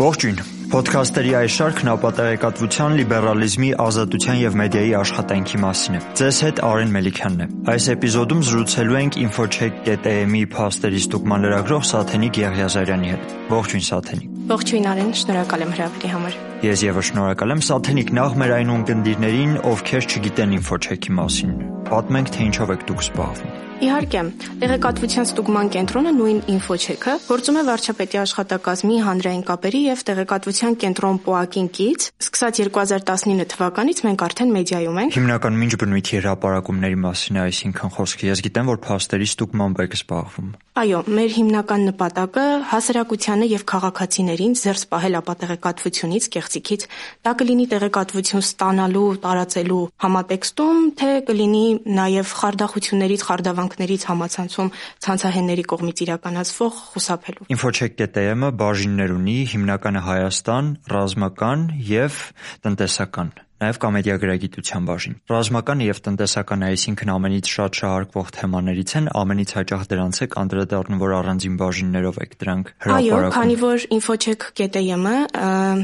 Ողջույն։ Պոդքասթերի այս շարքն ապատեղեկատվության, լիբերալիզմի, ազատության եւ մեդիայի աշխատանքի մասին է։ Ձեզ հետ Արեն Մելիքյանն է։ Այս էպիզոդում զրուցելու ենք infocheck.am-ի փաստերի ստուգման լրագրող Սաթենիկ Եղիազարյանի հետ։ Ողջույն Սաթենիկ։ Ողջույն Արեն, շնորհակալ եմ հրավերի համար։ Ես եւս շնորհակալ եմ Սաթենիկ նախ մեր այն ունկնդիրներին, ովքեր չգիտեն infocheck-ի մասին։ Պատմենք, թե ինչով եք դուք զբաղվում։ Իհարկե, տեղեկատվության ստուգման կենտրոնը նույն InfoCheck-ը գործում է վարչապետի աշխատակազմի հանրային կապերի եւ տեղեկատվության կենտրոն ՊՕԱԿ-ին կից։ Սկսած 2019 թվականից մենք արդեն մեդիայում ենք։ Հիմնականում ինչ բնույթի հրապարակումների մասին է այսինքն խոսքը։ Ես գիտեմ, որ փաստերի ստուգմամբ եք զբաղվում։ Այո, մեր հիմնական նպատակը հասարակությանը եւ քաղաքացիներին զերծ պահել ապատեղեկատվությունից, կեղծիքից։ Դա կլինի տեղեկատվություն ստանալու, տարածելու համատեքստում, թե կլինի նաեւ խարդախություններից, խարդավանք հետևանքներից համացանցում ցանցահենների կողմից իրականացվող խուսափելու։ Infocheck.am-ը բաժիններ ունի՝ հիմնականը Հայաստան, ռազմական եւ տնտեսական նաև կա մեդիագրագիտության բաժին։ Ռազմականը եւ տնտեսականը, այսինքն ամենից շատ շահարկվող թեմաներից են, ամենից հաճախ դրանց եք անդրադառնում, որ առանձին բաժիններով եք դրանք հրապարակում։ Այո, քանի որ infocheck.am-ը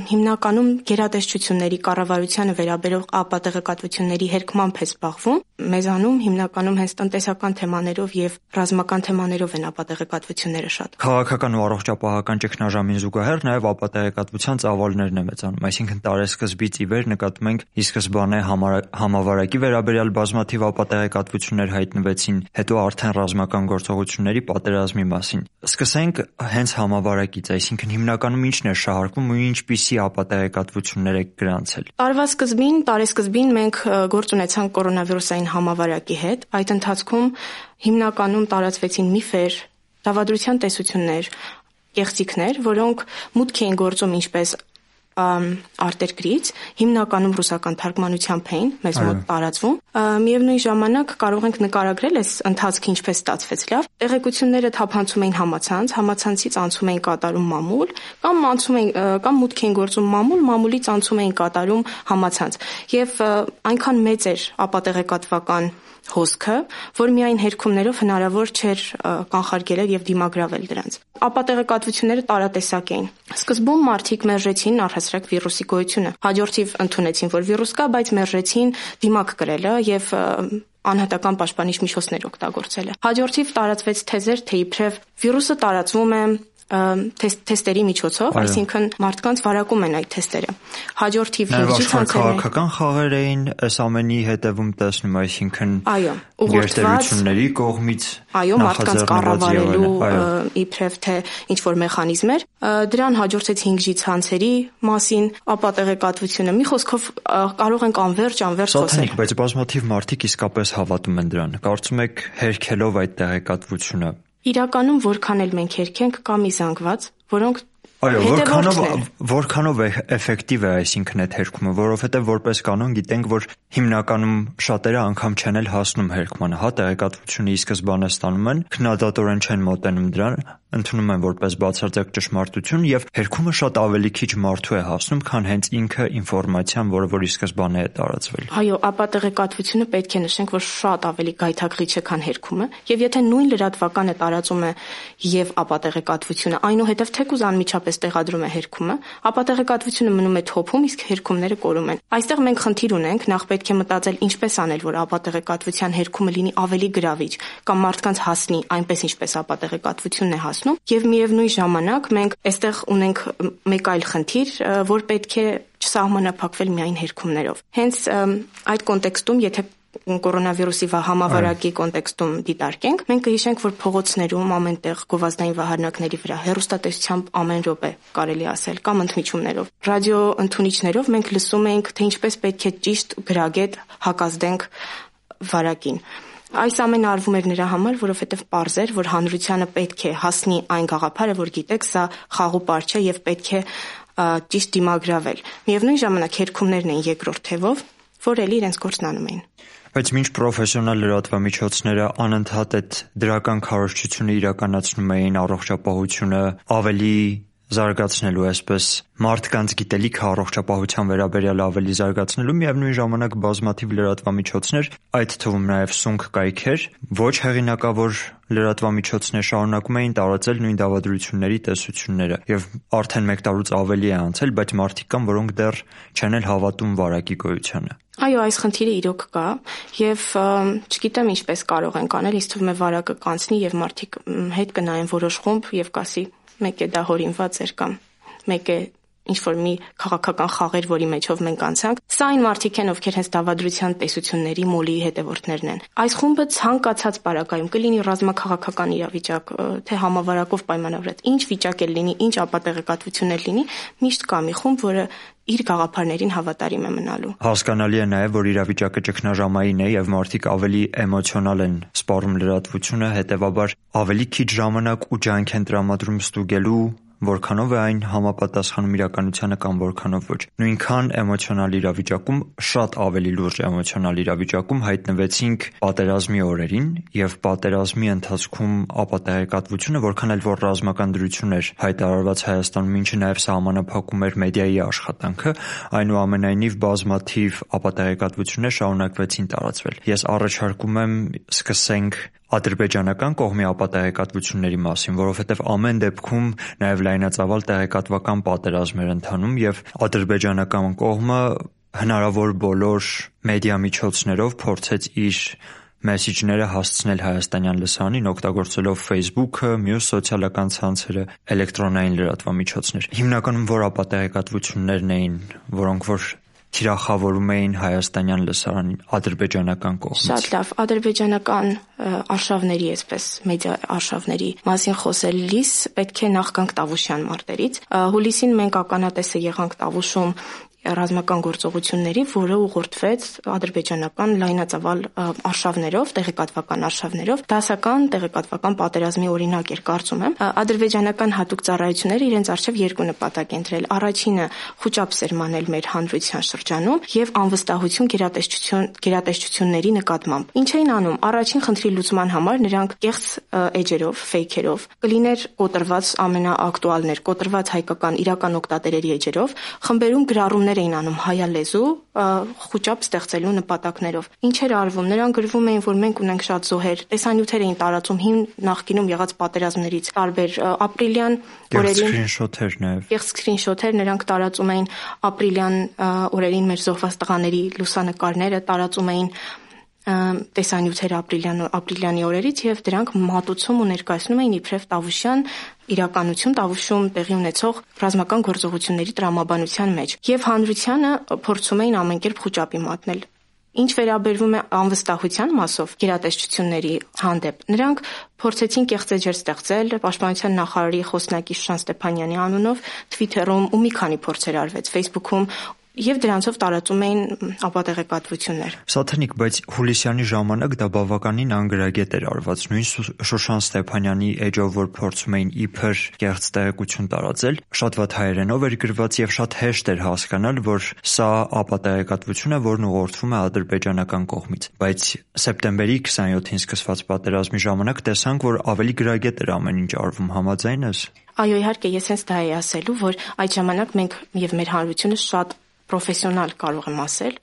հիմնականում գերատեսչությունների կառավարությանը վերաբերող ապատեղեկատվությունների հերկմամբ է զբաղվում, մեզանում հիմնականում հենց տնտեսական թեմաներով եւ ռազմական թեմաներով են ապատեղեկատվությունները շատ։ Քաղաքական ու առողջապահական ճգնաժամին զուգահեռ նաև ապատեղեկատվության ծավալներն է մեծանում, այսինքն տարեսկզբից ի վեր նկատում ենք ի սկզբանե համավարակի վերաբերյալ բազմաթիվ ապատեղեկատվություններ հայտնվեցին, հետո արդեն ռազմական գործողությունների պատերազմի մասին։ Սկսենք հենց համավարակից, այսինքն հիմնականում ինչն է շահարկվում ու ինչպիսի ապատեղեկատվություններ եք գրանցել։ Տարվա սկզբին, տարեսկզբին մենք գործ ունեցանք կորոնավիրուսային համավարակի հետ։ Այդ ընթացքում հիմնականում տարածվեցին միֆեր, դավադրության տեսություններ, կեղծիքներ, որոնք մուտք էին գործում ինչպես արտերկրից, հիմնականում ռուսական թարգմանությամբ էին մեզ մոտ տարածվում։ Միևնույն ժամանակ կարող ենք նկարագրել այս ընթացքը ինչպես ստացվեց լավ։ Տեղեկությունները թափանցում էին համացանց, համացանցից անցում էին կատարում մամուլ, կամ անցում էին կամ մուտք էին գործում մամուլ, մամուլից անցում էին կատարում համացանց։ Եվ այնքան մեծ էր ապատեղեկատվական հոսքը, որ միայն հերքումներով հնարավոր չէր կանխարգելել եւ դիմագրավել դրանց։ Ապատեղեկատվությունները տարատեսակ էին։ Սկզբում մարդիկ մերժեցին առհասարակ վիրուսի գոյությունը։ Հաջորդիվ ընդունեցին, որ վիրուս կա, բայց մերժեցին դիմակ կրելը եւ անհատական պաշտպանիչ միջոցներ օգտագործելը։ Հաջորդիվ տարածվեց թեզեր, թե իբրև վիրուսը տարածվում է թեստերի միջոցով, այսինքն մարդկանց վարակում են այդ թեստերը։ Հաջորդիվ հիվրիդի ցանցերն քաղաքական խաղեր էին այս ամենի հետևում տեսնում, այսինքն այո, ուղղորդվածությունների կողմից այո, մարդկանց կառավարելու իբրև թե ինչ որ մեխանիզմեր։ Դրան հաջորդեց 5G ցանցերի մասին ապատեղեկատվությունը։ Մի խոսքով կարող ենք անverջ անverջ խոսել։ բայց բազմաթիվ մարդիկ իսկապես հավատում են դրան։ Կարծում եք հերքելով այդ տեղեկատվությունը Իրականում որքան էլ մենք հերքենք կա մի զանգված, որոնք Այո, որքանով որքանով է էֆեկտիվ է այսինքն այդ հերկումը, որովհետև որպես կանոն գիտենք, որ հիմնականում շատերը անգամ չեն էլ հասնում հերկմանը, հա, տեղեկատվությունը ի սկզբանե ստանում են, քննադատորեն չեն մոտենում դրան, ընդունում են որպես բացարձակ ճշմարտություն եւ հերկումը շատ ավելի քիչ մարդու է հասնում, քան հենց ինքը ինֆորմացիան, որը որ ի սկզբանե է տարածվել։ Այո, ապա տեղեկատվությունը պետք է նշենք, որ շատ ավելի գայթակղիչ է, քան հերկումը, եւ եթե նույն լրատվականը տարածում է եւ ապա տեղեկատվությունը, այնուհետեւ թեկուզ անմիջապես տեղադրում է հերկումը, ապա տեղեկատվությունը մնում է թոփում, իսկ հերկումները կորում են։ Այստեղ մենք խնդիր ունենք, նախ պետք է մտածել ինչպես անել, որ ապա տեղեկատվության հերկումը լինի ավելի գրավիչ կամ մարդկանց հասնի այնպես ինչպես ապա տեղեկատվությունն է հասնում եւ միևնույն ժամանակ մենք այստեղ ունենք մեկ այլ խնդիր, որ պետք է չսահմանափակվել միայն հերքումներով։ Հենց այդ կոնտեքստում, եթե կորոնավիրուսի համավարակի կոնտեքստում դիտարկենք, մենք կհիշենք, որ փողոցներում ամենտեղ գովազդային վահանակների վրա հերոստատեսությամբ ամեն րոպե կարելի ասել կամ ընդմիջումներով։ Ռադիո ընդունիչներով մենք լսում ենք, թե ինչպես պետք է ճիշտ գրագետ հակազդենք վարակին։ Այս ամենը արվում էր նրա համար, որովհետև པարզ էր, որ հանրությանը պետք է հասնի այն գաղափարը, որ գիտեք, սա խաղու պարչ է եւ պետք է ճիշտ դիմագրավել։ Միևնույն ժամանակ երկումներն են երկրորդ թևով, որ էլի իրենց գործն անում էին։ Բայց ինչ պրոֆեսիոնալ լրատվամիջոցները անընդհատ այդ դրական քարոշչությունը իրականացնում էին առողջապահությունը ավելի զարգացնելու, այսպես մարդկանց գիտելիքը առողջապահության վերաբերյալ ավելի զարգացնելու միևնույն ժամանակ բազմաթիվ լրատվամիջոցներ, այդ թվում նաև սունկ կայքեր, ոչ հեղինակավոր լրատվամիջոցներ շարունակում էին տարածել նույն դավադրությունների տեսությունները եւ արդեն 1 տարուց ավելի է անցել, բայց մարդիկ կան, որոնք դեռ չեն էլ հավատում վարակի գոյությանը։ Այո, այս խնդիրը իրոք կա եւ չգիտեմ ինչպես կարող ենք անել, ինձ թվում է վարակը կանցնի եւ մարդիկ հետ կնայեն որոշ խումբ եւ կասի մեկ է դա հորինված էր կամ մեկ է ինչ որ մի քաղաքական խաղեր, որի մեջով մենք անցանք, սա այն մարդիկ են, ովքեր հենց դավադրության տեսությունների մոլի հետևորդներն են։ Այս խումբը ցանկացած պարագայում կլինի ռազմաքաղաքական իրավիճակ, թե համավարակով պայմանավորված, ինչ վիճակ էլ լինի, ինչ ապատեղեկատվություն էլ լինի, միշտ կա մի խումբ, որը իր գաղափարներին հավատարիմ է մնալու։ Հասկանալի է նաև, որ իրավիճակը ճգնաժամային է եւ մարդիկ ավելի էմոցիոնալ են սպառում լրատվությունը, հետեւաբար ավելի քիչ ժամանակ ու ջանք են տրամադրում ստուգելու որքանով է այն համապատասխանում իրականությանը կամ որքանով ոչ։ Նույնքան էմոցիոնալ իրավիճակում, շատ ավելի լուրջ էմոցիոնալ իրավիճակում հայտնվեցինք պատերազմի օրերին եւ պատերազմի ընթացքում ապատեղեկատվությունը, որքան էլ որ ռազմական դրություն էր հայտարարված Հայաստանում, ինչը նաեւ սահմանափակում էր մեդիայի աշխատանքը, այնուամենայնիվ բազմաթիվ ապատեղեկատվություններ շարունակվեցին տարածվել։ Ես առաջարկում եմ սկսենք ադրբեջանական կողմի ապատեղեկատվությունների մասին, որովհետև ամեն դեպքում նաև լայնածավալ տեղեկատվական պատերազմ էր ընթանում եւ ադրբեջանական կողմը հնարավոր բոլոր մեդիա միջոցներով փորձեց իր մեսիջները հասցնել հայաստանյան լսարանին օգտագործելով Facebook-ը, մյուս սոցիալական ցանցերը, էլեկտրոնային լրատվամիջոցներ։ Հիմնականում որ ապատեղեկատվություններն էին, որոնք որ թիրախավորում էին հայաստանյան լսարանին ադրբեջանական կողմից։ Շատ լավ, ադրբեջանական արշավների, այսպես մեդիա արշավների մասին խոսելիս պետք է նախ գանք Տավուշյան մարտերից։ Հուլիսին մենք ականատեսը եղանք Տավուշում ռազմական գործողությունների, որը ուղղորդվեց ադրբեջանական լայնածավալ արշավներով, տեղեկատվական արշավներով, դասական տեղեկատվական պատերազմի օրինակ էր կարծում եմ։ Ադրբեջանական հատուկ ծառայությունները իրենց արժև երկու նպատակ են դրել։ Առաջինը խոճապ սերմանել մեր հանրության շրջանում եւ անվստահություն գերատեսչություն գերատեսչությունների նկատմամբ։ Ինչ էին անում։ Առաջին խնդրի լուծման համար նրանք կեղծ էջերով, ֆեյքերով կլիներ կոտրված ամենաակտուալներ, կոտրված հայկական իրական օկտատերերի էջերով խմբերում գրառումներ գործողություններ էին անում հայալեզու խոճապ ստեղծելու նպատակներով։ Ինչեր արվում։ Նրանք գրվում էին, որ մենք ունենք շատ զոհեր, տեսանյութեր էին տարածում հին նախկինում եղած պատերազմներից, տարբեր ապրիլյան օրերին սկրինշոթեր նաև։ Եղծ սկրինշոթեր նրանք տարածում էին ապրիլյան օրերին մեր զոհված տղաների լուսանկարները տարածում էին տեսանյութեր ապրիլյան ապրիլյանի օրերից եւ դրանք մատուցում ու ներկայացնում էին իբրև Տավուշյան իրականություն Տավուշում տեղի ունեցող ռազմական գործողությունների տրամաբանության մեջ եւ հանրությանը փորձում էին ամենքերբ խոճապի մատնել Ինչ վերաբերվում է անվստահության մասով գերատեսչությունների հանդեպ, նրանք փորձեցին կեղծեջեր ստեղծել Պաշտպանության նախարարի խոսնակի Շան Ստեփանյանի անունով Twitter-ում ու մի քանի փորձեր արվեց Facebook-ում եւ դրանցով տարածում էին ապատեղեկատվություններ։ Սաթենիկ, բայց Հուլիսյանի ժամանակ դա բավականին անգրագետ էր արված։ Նույն Շոշան Ստեփանյանի էջով որ փորձում էին իբր կեղծ տեղեկություն տարածել, շատ վատ հայերենով էր գրված եւ շատ հեշտ էր հասկանալ, որ սա ապատեղեկատվություն է, որն ուղղորդվում է ադրբեջանական կողմից։ Բայց սեպտեմբերի 27-ին սկսված պատերազմի ժամանակ տեսանք, որ ավելի գրագետ էր ամեն ինչ արվում, համաձայն ես։ Այո, իհարկե, ես հենց դա էի ասելու, որ այդ ժամանակ մենք եւ մեր հանրությունը շատ պրոֆեսիոնալ կարող եմ ասել,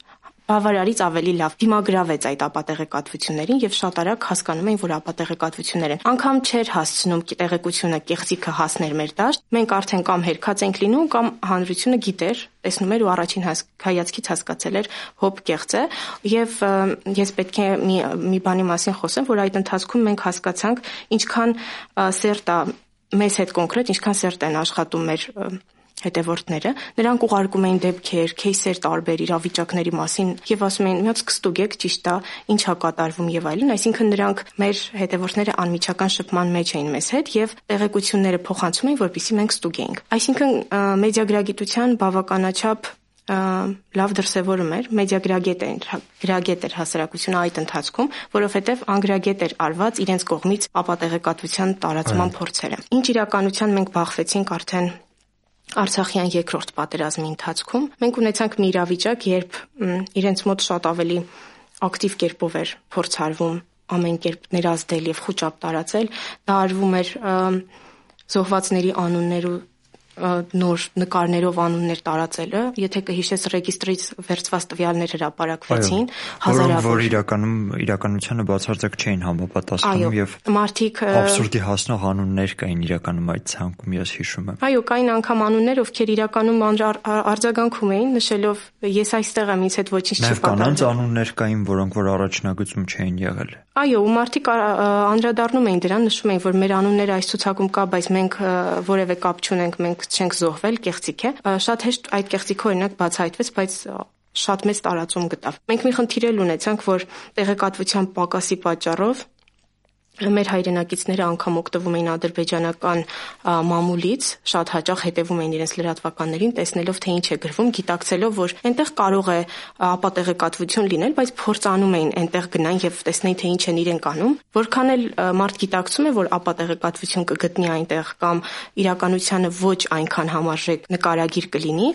բավարարից ավելի լավ դիմագրավեց այդ ապատեղեկատվություններին եւ շատ արագ հասկանում էին, որ ապատեղեկատվություններ են։ Անկամ չէր հասցնում տեղեկությունը կեղծիքը հասներ մեր դաշտ, մենք արդեն կամ հերքած ենք լինում կամ հանրությունը գիտեր, տեսնում էր ու առաջին հայացքից հասկացել էր հոբ կեղծ է եւ ես պետք է մի մի բանի մասին խոսեմ, որ այդ ընթացքում մենք հասկացանք ինչքան սերտ է մեզ հետ կոնկրետ ինչքան սերտ են աշխատում մեր հետևորդները, նրանք ուղարկում էին դեպքեր, кейսեր տարբեր իրավիճակների մասին եւ ասում էին՝ «Միած կստուգեք ճիշտ է, ինչ է կատարվում» եւ այլն, այսինքն նրանք մեր հետևորդները անմիջական շփման մեջ էին մեզ հետ եւ տեղեկությունները փոխանցում էին, որպեսզի մենք ստուգեինք։ Այսինքն մեդիագրագիտության բավականաչափ լավ դրսևորում էր մեդիագրագետ էր հա, գրագետ էր հասարակությունը այդ ընթացքում, որովհետև անգրագետ էր արված իրենց կողմից ապատեղեկատվության տարածման փորձերը։ Ինչ իրականության մենք բախվեցինք արդեն Արցախյան երկրորդ պատերազմի ընթացքում մենք ունեցանք մի իրավիճակ, երբ իրենց մոտ շատ ավելի ակտիվ կերպով էր փորձարվում ամեն կերպ ներազդել եւ խոճապ տարածել, դա արվում էր զոհվածների անուններ ու նոր նկարներով անուններ տարածելը, եթե կհիշես ռեգիստրից վերցված տվյալներ հրապարակվեցին, հազարավոր որ իրականում իրականությանը բացարձակ չէին համապատասխանում եւ մարդիկ абսուրդի հասնող անուններ կային իրականում այդ ցանկում, ես հիշում եմ։ Այո, կային անգամ անուններ, ովքեր իրականում արձագանքում էին, նշելով ես այստեղ եմ, ինձ հետ ոչինչ չի պատահել։ Նաև կանանց անուններ կային, որոնք որ առաջնագծում չէին եղել։ Այո, ու մարդիկ անդրադառնում էին դրան, նշում էին, որ մեր անունները այս ցուցակում կա, բայց մենք որևէ կապ չունենք, մենք չենք զոհվել, կեղծիք է։ Շատ հեշտ այդ կեղծիքը օրինակ բացահայտվեց, բայց շատ մեծ տարածում գտավ։ Մենք մի խնդիր էլ ունեցանք, որ տեղեկատվության պակասի պատճառով մեր հայրենակիցները անգամ օգտվում էին ադրբեջանական մամուլից, շատ հաճախ հետևում էին իրենց լրատվականներին, տեսնելով թե ինչ է գրվում, գիտակցելով, որ այնտեղ կարող է ապատեղեկատվություն լինել, բայց փորձանում էին այնտեղ գնան եւ տեսնեին թե ինչ են իրենք անում։ Որքան էլ մարդ գիտակցում է, որ ապատեղեկատվություն կգտնի այնտեղ կամ իրականությանը ոչ այնքան համարժեք նկարագիր կլինի,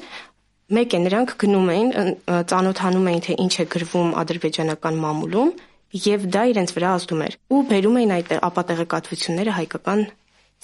մեկ է նրանք գնում էին, ծանոթանում էին թե ինչ է գրվում ադրբեջանական մամուլում եւ դա իրենց վրա ազդում էր ու բերում էին այդ ապատեղեկատվությունները հայկական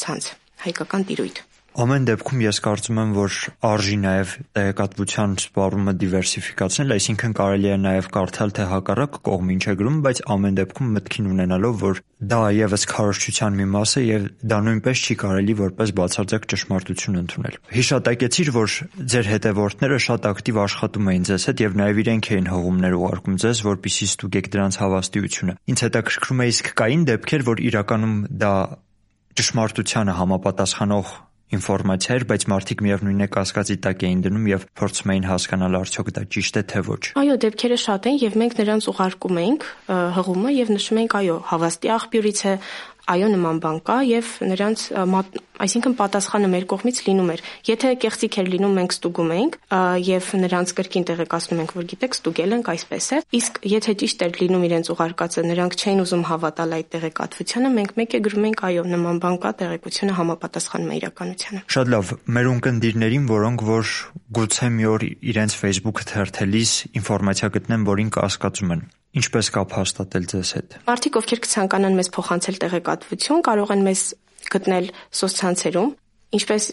ցանց, հայկական տիրույթ։ Ամեն դեպքում ես կարծում եմ, որ արժի նաև տեղեկատվության սպառումը դիվերսիֆիկացնել, այսինքն կարելի է նաև կարդալ թե հակառակ կողմ ինչ է գրում, բայց ամեն դեպքում մտքին ունենալով, որ դա եւս քարոշչության մի մաս է եւ դա նույնպես չի կարելի որպես բացարձակ ճշմարտություն ընդունել։ Հիշատակեցիր, որ ձեր հետևորդները շատ ակտիվ աշխատում էին ձեզ հետ եւ նաև իրենք էին հողումներ ուղարկում ձեզ, որpիսի ստուգեք դրանց հավաստիությունը։ Ինչ հետաքրքրում է իսկ կային դեպքեր, որ իրականում դա ճշմարտությանը համապատասխանող ինֆորմացիա էր, բայց մարդիկ միևնույն է կասկածի տակ էին դնում եւ փորձում էին հասկանալ արդյոք դա ճիշտ է թե ոչ։ Այո, դեպքերը շատ են եւ մենք նրանց ուղարկում էինք հղումը եւ նշում էինք այո, հավաստի աղբյուրից է, այո նման բան կա եւ նրանց այսինքն պատասխանը մեր կողմից լինում էր եթե կեղծիք էր լինում մենք ստուգում էինք եւ նրանց կրկին տեղեկացնում ենք որ գիտեք ստուգել ենք այսպես է իսկ եթե ճիշտ էր լինում իրենց ուղարկածը նրանք չէին ուզում հավատալ այդ տեղեկատվությանը մենք մեկ է գրում ենք այո նման բան կա տեղեկությունը համապատասխանում է իրականությանը շատ լավ մեր ունկնդիրներին որոնք որ գուցե մի օր իրենց Facebook թերթելիս ինֆորմացիա գտնեն որին կասկածում են Ինչպես կապ հաստատել ձեզ հետ։ Մարդիկ, ովքեր կցանկանան մեզ փոխանցել տեղեկատվություն, կարող են մեզ գտնել սոցցանցերում, ինչպես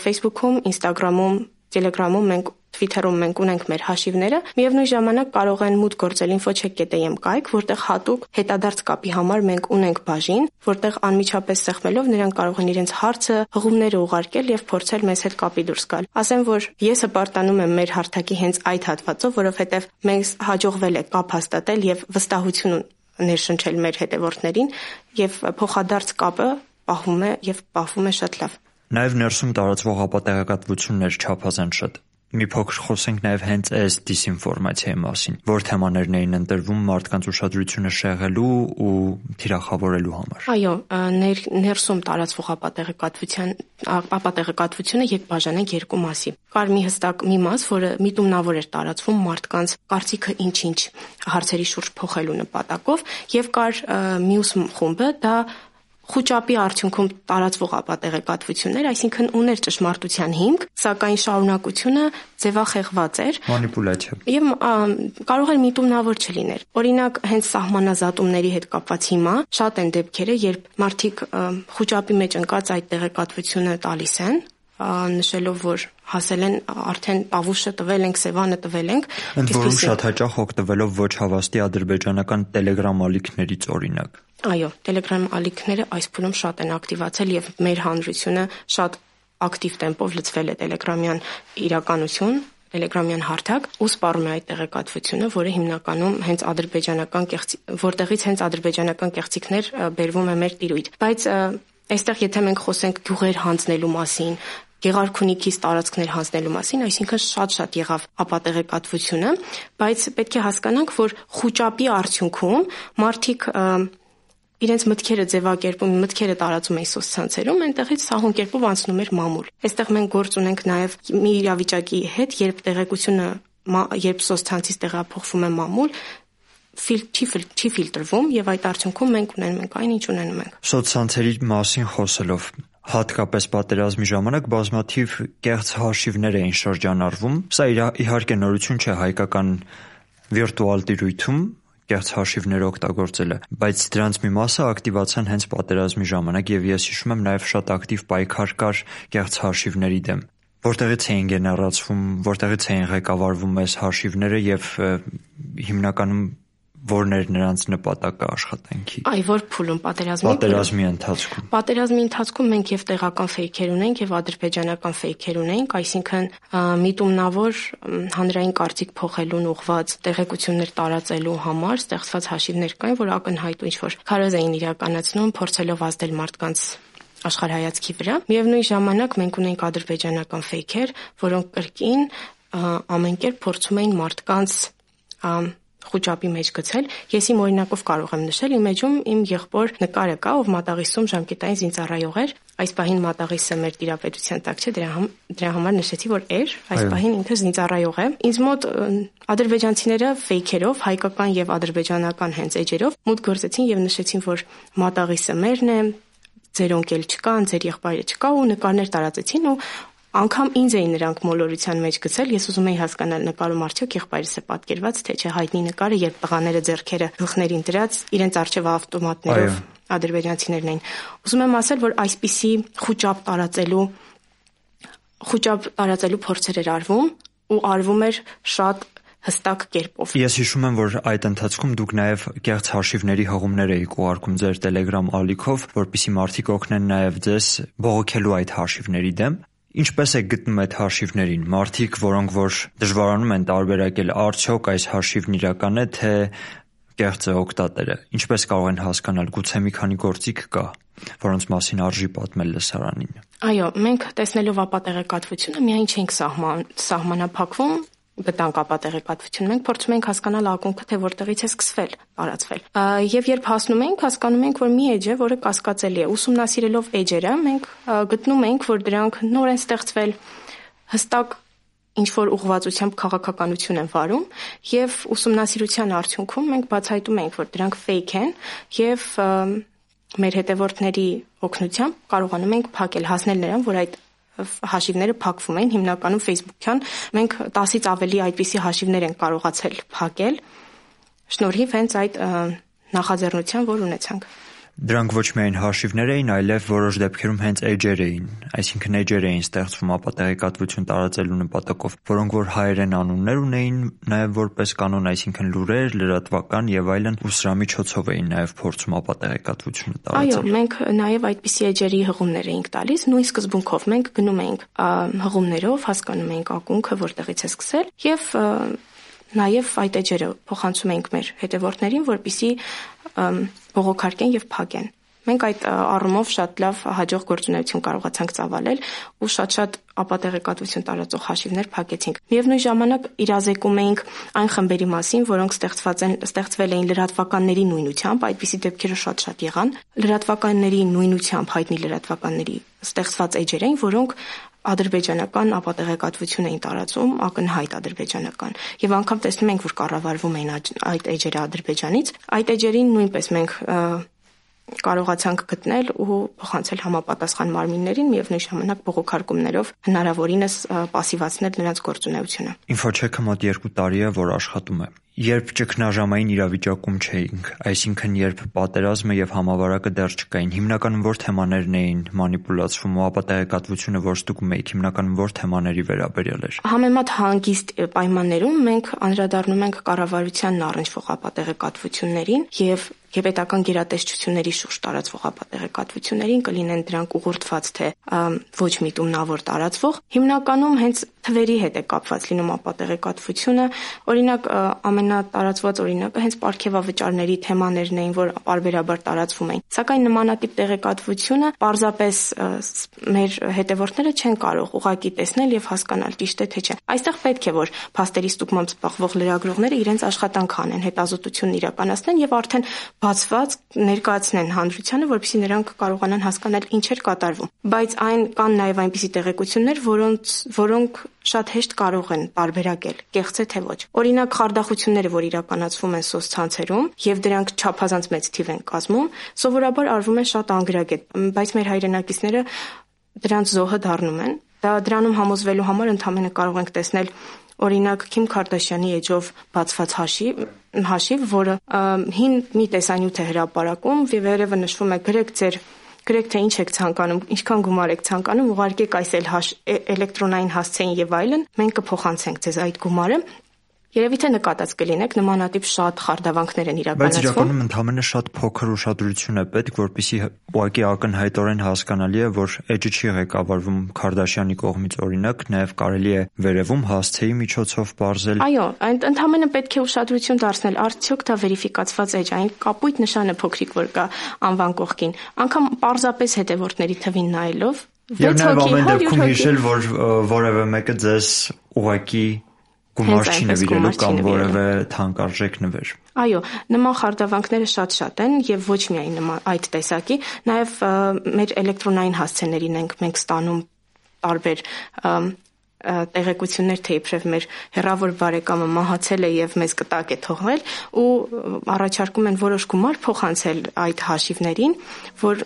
Facebook-ում, Instagram-ում, Telegram-ում մենք Twitter-ում մենք ունենք մեր հաշիվները, միևնույն ժամանակ կարող են մուտք գործել info.check.am կայք, որտեղ հատուկ հետադարձ կապի համար մենք ունենք բաժին, որտեղ անմիջապես սեղմելով նրանք կարող են իրենց հարցը, հղումները ուղարկել եւ փորձել մեզ հետ կապի դուրս գալ։ Ասեմ, որ ես հպարտանում եմ մեր հարթակի հենց այդ հատվածով, որովհետեւ մենք հաջողվել է կապ հաստատել եւ վստահություն ներշնչել մեր հետևորդներին եւ փոխադարձ կապը պահվում է եւ պահվում է շատ լավ։ Նաև ներսում տարածվող ապատեղեկատվություններ չափազանց շատ։ Մի փոքր խոսենք նաև հենց այս դիսինֆորմացիայի մասին, որ թեմաներն էին ընտրվում մարդկանց ուշադրությունը շեղելու ու թիրախավորելու համար։ Այո, ներ, ներսում տարածվող ապատեղեկատվության ապատեղեկատվությունը երբ բաժանենք երկու մասի։ Կար մի հստակ մի մաս, որը միտումնավոր էր տարածվում մարդկանց կարծիքը ինչ-ինչ հարցերի շուրջ փոխելու նպատակով, եւ կար մյուս խումբը, դա խոճապի արդյունքում տարածվող ապատեղեկատվություններ, այսինքն ուներ ճշմարտության հիմք, սակայն շարունակությունը ձևախեղված էր։ Մանիպուլյացիա։ Եվ կարող էր միտումնավոր չլիներ։ Օրինակ, հենց սահմանազատումների հետ կապված հիմա շատ են դեպքերը, երբ մարդիկ խոճապի մեջ ընկած այդ տեղեկատվությունը տալիս են, նշելով, որ հասել են արդեն Պավուշը տվել ենք, Սևանը տվել ենք։ Ընդ որում շատ հաճախ օգտվելով ոչ հավաստի ադրբեջանական Telegram ալիքներից օրինակ։ Այո, Telegram ալիքները այս փուլում շատ են ակտիվացել եւ մեր հանրությունը շատ ակտիվ տեմպով լցվել է Telegram-յան իրականություն, Telegram-յան հարթակ ու սպառում է այդ տեղեկատվությունը, որը հիմնականում հենց ադրբեջանական կեղծի, որտեղից հենց ադրբեջանական կեղծիքներ բերվում է մեր տիրույթ։ Բայց այստեղ եթե մենք խոսենք գյուղեր հանձնելու մասին, Գեղարքունիքից տարածքներ հանձնելու մասին, այսինքն շատ-շատ եղավ ապատեղեկատվությունը, բայց պետք է հասկանանք, որ խոճապի արդյունքում մարդիկ իրենց մտքերը ձևակերպում, մտքերը տարածում էին սոցցանցերում, այնտեղից սահուն կերպով անցնում էր մամուլ։ Այստեղ մենք գործ ունենք նաև մի իրավիճակի հետ, երբ տեղեկությունը երբ սոցցանցից տեղափոխվում է մամուլ, ֆիլ չի չի ֆիլտրվում եւ այդ արդյունքում մենք ունենում ենք այն ինչ ունենում ենք։ Սոցցանցերի մասին խոսելով հատկապես պատերազմի ժամանակ բազմաթիվ կեղծ հաշիվներ էին շրջանառվում։ Սա իհարկե նորություն չէ հայկական վիրտուալ տիրույթում, կեղծ հաշիվներ օգտագործելը, բայց դրանց մի մասը ակտիվացան հենց պատերազմի ժամանակ եւ ես հիշում եմ նաեւ շատ ակտիվ պայքար կար կեղծ հաշիվների դեմ որտեղից էին գեներացվում, որտեղից էին ղեկավարվում այս հաշիվները եւ հիմնականում որն էր նրանց նպատակը աշխատանքի։ Այ որ փուլում պատերազմի պատերազմի ընթացքում։ Պատերազմի ընթացքում մենք եւ տեղական ֆեյքեր ունենք եւ ադրբեջանական ֆեյքեր ունենք, այսինքն միտումնավոր հանրային կարծիք փոխելուն ուղված տեղեկություններ տարածելու համար ստեղծված հաշիվներ կային, որ ակնհայտ ինչ որ քարոզ էին իրականացնում, փորձելով ազդել մարդկանց աշխարհայացքի վրա։ Միևնույն ժամանակ մենք ունենք ադրբեջանական ֆեյքեր, որոնք կրկին ամեն կերպ փորձում էին մարդկանց խոճապի մեջ գցել։ Ես իմ օրինակով կարող եմ նշել իմ էջում իմ եղբոր նկարը կա, ով մատաղիսում ժամկետային զինծառայող էր։ Այս պահին մատաղիսը մեր տիրապետության տակ չէ, դրա համ դրա համար նշեցի, որ էր, այս պահին ինքը զինծառայող է։ Ինձ մոտ ադրբեջանցիները ֆեյքերով, հայկական եւ ադրբեջանական հենց էջերով մուտք գործեցին եւ նշեցին, որ մատաղիսը մերն է, ձեր օնկել չկան, ձեր եղբայրը չկա ու նկարներ տարածեցին ու Անկամ ինձ էին նրանք մոլորության մեջ գցել, ես ուզում էի հասկանալ նկարում արդյոք եղբայրս է պատկերված, թե չէ հայտնի նկարը, երբ տղաները ձեռքերը գլխներին դրած իրենց արջև ավտոմատներով ադրբեջանցիներն էին։ Ուզում եմ ասել, որ այսպիսի խոճապ տարածելու խոճապ տարածելու փորձեր էր արվում ու արվում էր շատ հստակ կերպով։ Ես հիշում եմ, որ այդ ընթացքում դուք նաև կեղծ հաշիվների հղումներ էիք ուղարկում ձեր Telegram ալիքով, որpիսի մարդիկ օգնեն նաև ձեզ բողոքելու այդ հաշիվների դեմ։ Ինչպես է գտնում այդ հաշիվներին։ Մարդիկ, որոնք որ դժվարանում են տարբերակել արդյոք այս հաշիվն իրական է, թե կեղծ է օկտատերը։ Ինչպես կարող են հասկանալ, գուցե մի քանի գործիք կա, որոնց մասին արժի պատմել լսարանին։ Այո, մենք տեսնելով ապատեղեկատվությունը միայն չենք սահման սահմանափակվում գտանք ապատեղեկատվություն, մենք փորձում ենք հասկանալ ակունքը, թե որտեղից է սկսվել, տարածվել։ Եվ երբ հասնում ենք, հասկանում ենք, որ մի էջ է, որը կասկածելի է։ Ուսումնասիրելով էջերը, մենք գտնում ենք, որ դրանք նոր են ստեղծվել հստակ ինչ որ ուղղվածությամբ քաղաքականություն են վարում եւ ուսումնասիրության արդյունքում մենք բացահայտում ենք, որ դրանք fake են եւ մեր հետևորդների օգնությամբ կարողանում ենք փակել հասնել նրան, որ այդ հաշիվները փակվում են հիմնականում Facebook-յան։ Մենք 10-ից ավելի այդպիսի հաշիվներ են կարողացել փակել շնորհիվ հենց այդ նախաձեռնության, որ ունեցանք։ Դրանք ոչ միայն հաշիվներ էին, այլև որոշ դեպքերում հենց էջեր էին, այսինքն էջեր էին ստեղծվում ապատեղեկատվություն տարածելու նպատակով, որոնք որ հայերեն անուններ ունեին, նաև որպես կանոն, այսինքն լուրեր, լրատվական եւ այլն, ու սրա միջոցով էին նաև փորձում ապատեղեկատվությունը տարածել։ Այո, մենք նաև այդպիսի էջերի հղումներ էինք տալիս, նույն սկզբունքով մենք գնում էինք հղումներով, հասկանում էինք ակունքը, որտեղից է սկսել եւ Նաև այդ էջերը փոխանցում ենք մեր հետևորդներին, որպիսի բողոքարկեն եւ փակեն։ Մենք այդ առումով շատ լավ հաջող գործունեություն կարողացանք ծավալել ու շատ-շատ ապատեղեկատվություն տարածող հաշիվներ փակեցինք։ Միևնույն ժամանակ իրազեկում էինք այն խմբերի մասին, որոնք ստեղծված են ստեղծվել էին լրատվականների նույնությամբ, այդպիսի դեպքերը շատ-շատ եղան։ Լրատվականների նույնությամբ հայտնի լրատվականների ստեղծված էջեր էին, որոնք ադրբեջանական ապատեղեկատվություն էին տարածում, ակնհայտ ադրբեջանական։ Եվ անգամ տեսնում ենք, որ կառավարվում էին այդ էջերը Ադրբեջանից։ Այդ էջերին նույնպես մենք կարողացանք գտնել ու փոխանցել համապատասխան մարմիններին միևնույն ժամանակ բողոքարկումներով հնարավորինս пассивացնել նրանց գործունեությունը։ Ինֆոչեքը մոտ 2 տարի է, որ աշխատում է երբ ճգնաժամային իրավիճակում չէինք, այսինքն երբ պատերազմը եւ համավարակը դեռ չկային, հիմնականում որ թեմաներն էին մանիպուլացվում ու ապատեղեկատվությունը որ ստուգում էիք, հիմնականում որ թեմաների վերաբերյալ էր։ Համեմատ հանգիստ պայմաններում մենք անդրադառնում ենք կառավարությանն առնչվող ապատեղեկատվություններին եւ գեբետական գերատեսչությունների շուրջ տարածվող ապատեղեկատվություններին կլինեն դրանք ուղղորդված թե ոչ միտումնավոր տարածվող հիմնականում հենց թվերի հետ է կապված լինում ապատեղեկատվությունը օրինակ ամենատարածված օրինակը հենց ապարքեվավճարների թեմաներն էին որ parberabar տարածվում էին սակայն նմանատիպ տեղեկատվությունը պարզապես մեր հետևորդները չեն կարող ուղակի տեսնել եւ հասկանալ ճիշտ է թե չէ այստեղ պետք է որ փաստերի ստուգմամբ զբաղվող լրագրողները իրենց աշխատանք անեն հետազոտությունն իրականացնեն եւ արդեն բացված ներկայացնեն հանրությանը, որպեսզի նրանք կարողանան հասկանալ ինչ էր կատարվում։ Բայց այն կան նաև այնպիսի տեղեկություններ, որոնց որոնք շատ հեշտ կարող են բարբերակել, կեղծ է թե ոչ։ Օրինակ խարդախությունները, որ իրականացվում են սոցցանցերում եւ դրանք չափազանց մեծ թիվ են կազմում, սովորաբար արվում են շատ անգրագետ, բայց մեր հայրենակիցները դրանց զոհը դառնում են։ Դա դրանում համոզվելու համար ընդհանրապես կարող ենք տեսնել օրինակ Քիմ Քարդաշյանի էջով բացված հաշիվ, հաշիվ, որը հին մի տեսանյութ է հրապարակում, վերևը նշվում է գրեք ձեր գրեք թե ինչ եք ցանկանում, ինչքան գումար եք ցանկանում, ուղարկեք այս էլ էլեկտրոնային հասցեին եւ այլն, մենք կփոխանցենք ձեզ այդ գումարը Երևի թե նկատած կլինեք, նմանատիպ շատ խարդավանքներ են իրականացվում։ Բայց իրականում ընդհանրապես շատ փոքր ուշադրություն է պետք, որpիսի ուղղակի ակնհայտորեն հասկանալի է, որ էջը չի ղեկավարվում Քարդաշյանի կողմից օրինակ, նաև կարելի է վերևում հասցեի միջոցով բարձել։ Այո, այն ընդհանրապես պետք է ուշադրություն դարձնել, արդյոք դա վերիֆիկացված էջ, այն կապույտ նշանը փոքրիկ որ կա անվան կողքին։ Անկամ պարզապես հետևորդների թվին նայելով Եվ նաև ամեն դեպքում հիշել, որ որևէ մեկը ձեզ ուղակի գումար չի նվիրելու կամ որևէ թանկարժեք նվեր։ Այո, նման խարդավանքները շատ-շատ են եւ ոչ միայն նման այդ տեսակի, նաեւ մեր էլեկտրոնային հասցեներին ենք մենք ստանում տարբեր տեղեկություններ թե իբրև մեր հերավոր բարեկամը մահացել է եւ մեզ կտակ է թողել ու առաջարկում են որոշ գումար փոխանցել այդ հաշիվներին, որ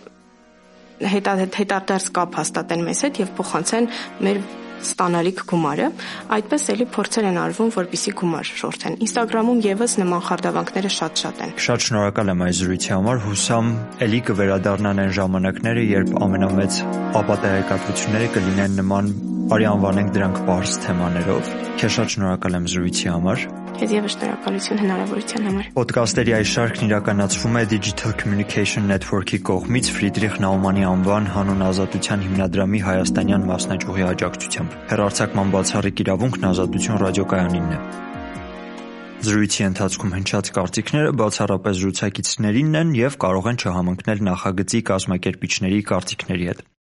հետադարձ կապ հաստատեն մեզ հետ եւ փոխանցեն մեր ստանալիք գումարը, այդպես էլի փորձեր են արվում, որպիսի գումար շորթեն։ Instagram-ում եւս նման խարդավանքները շատ-շատ են։ Շատ շնորհակալ եմ այս զրույցի համար։ Հուսամ էլի կվերադառնան այն ժամանակները, երբ ամենամեծ ապատեղեկատվությունները կլինեն նման արի անվանենք դրանք բարձ թեմաներով։ Քեզ շատ շնորհակալ եմ զրույցի համար։ Եւս շնորհակալություն հնարավորության համար։ Ոդկասթերի այս շարքն իրականացվում է Digital Communication Network-ի կողմից Ֆրիդրիխ Նաումանի անվան հանուն ազատության հիմնադրամի հայաստանյան մասնաճյուղի աջակցությամբ։ Հերարցակման բացառիկ իրավունքն ազատություն ռադիոկայանինն է։ Զրույցի ընթացքում հնչած կարծիքները բացառապես զրուցակիցներինն են եւ կարող են չհամընկնել նախագծի կազմակերպիչների կարծիքների հետ։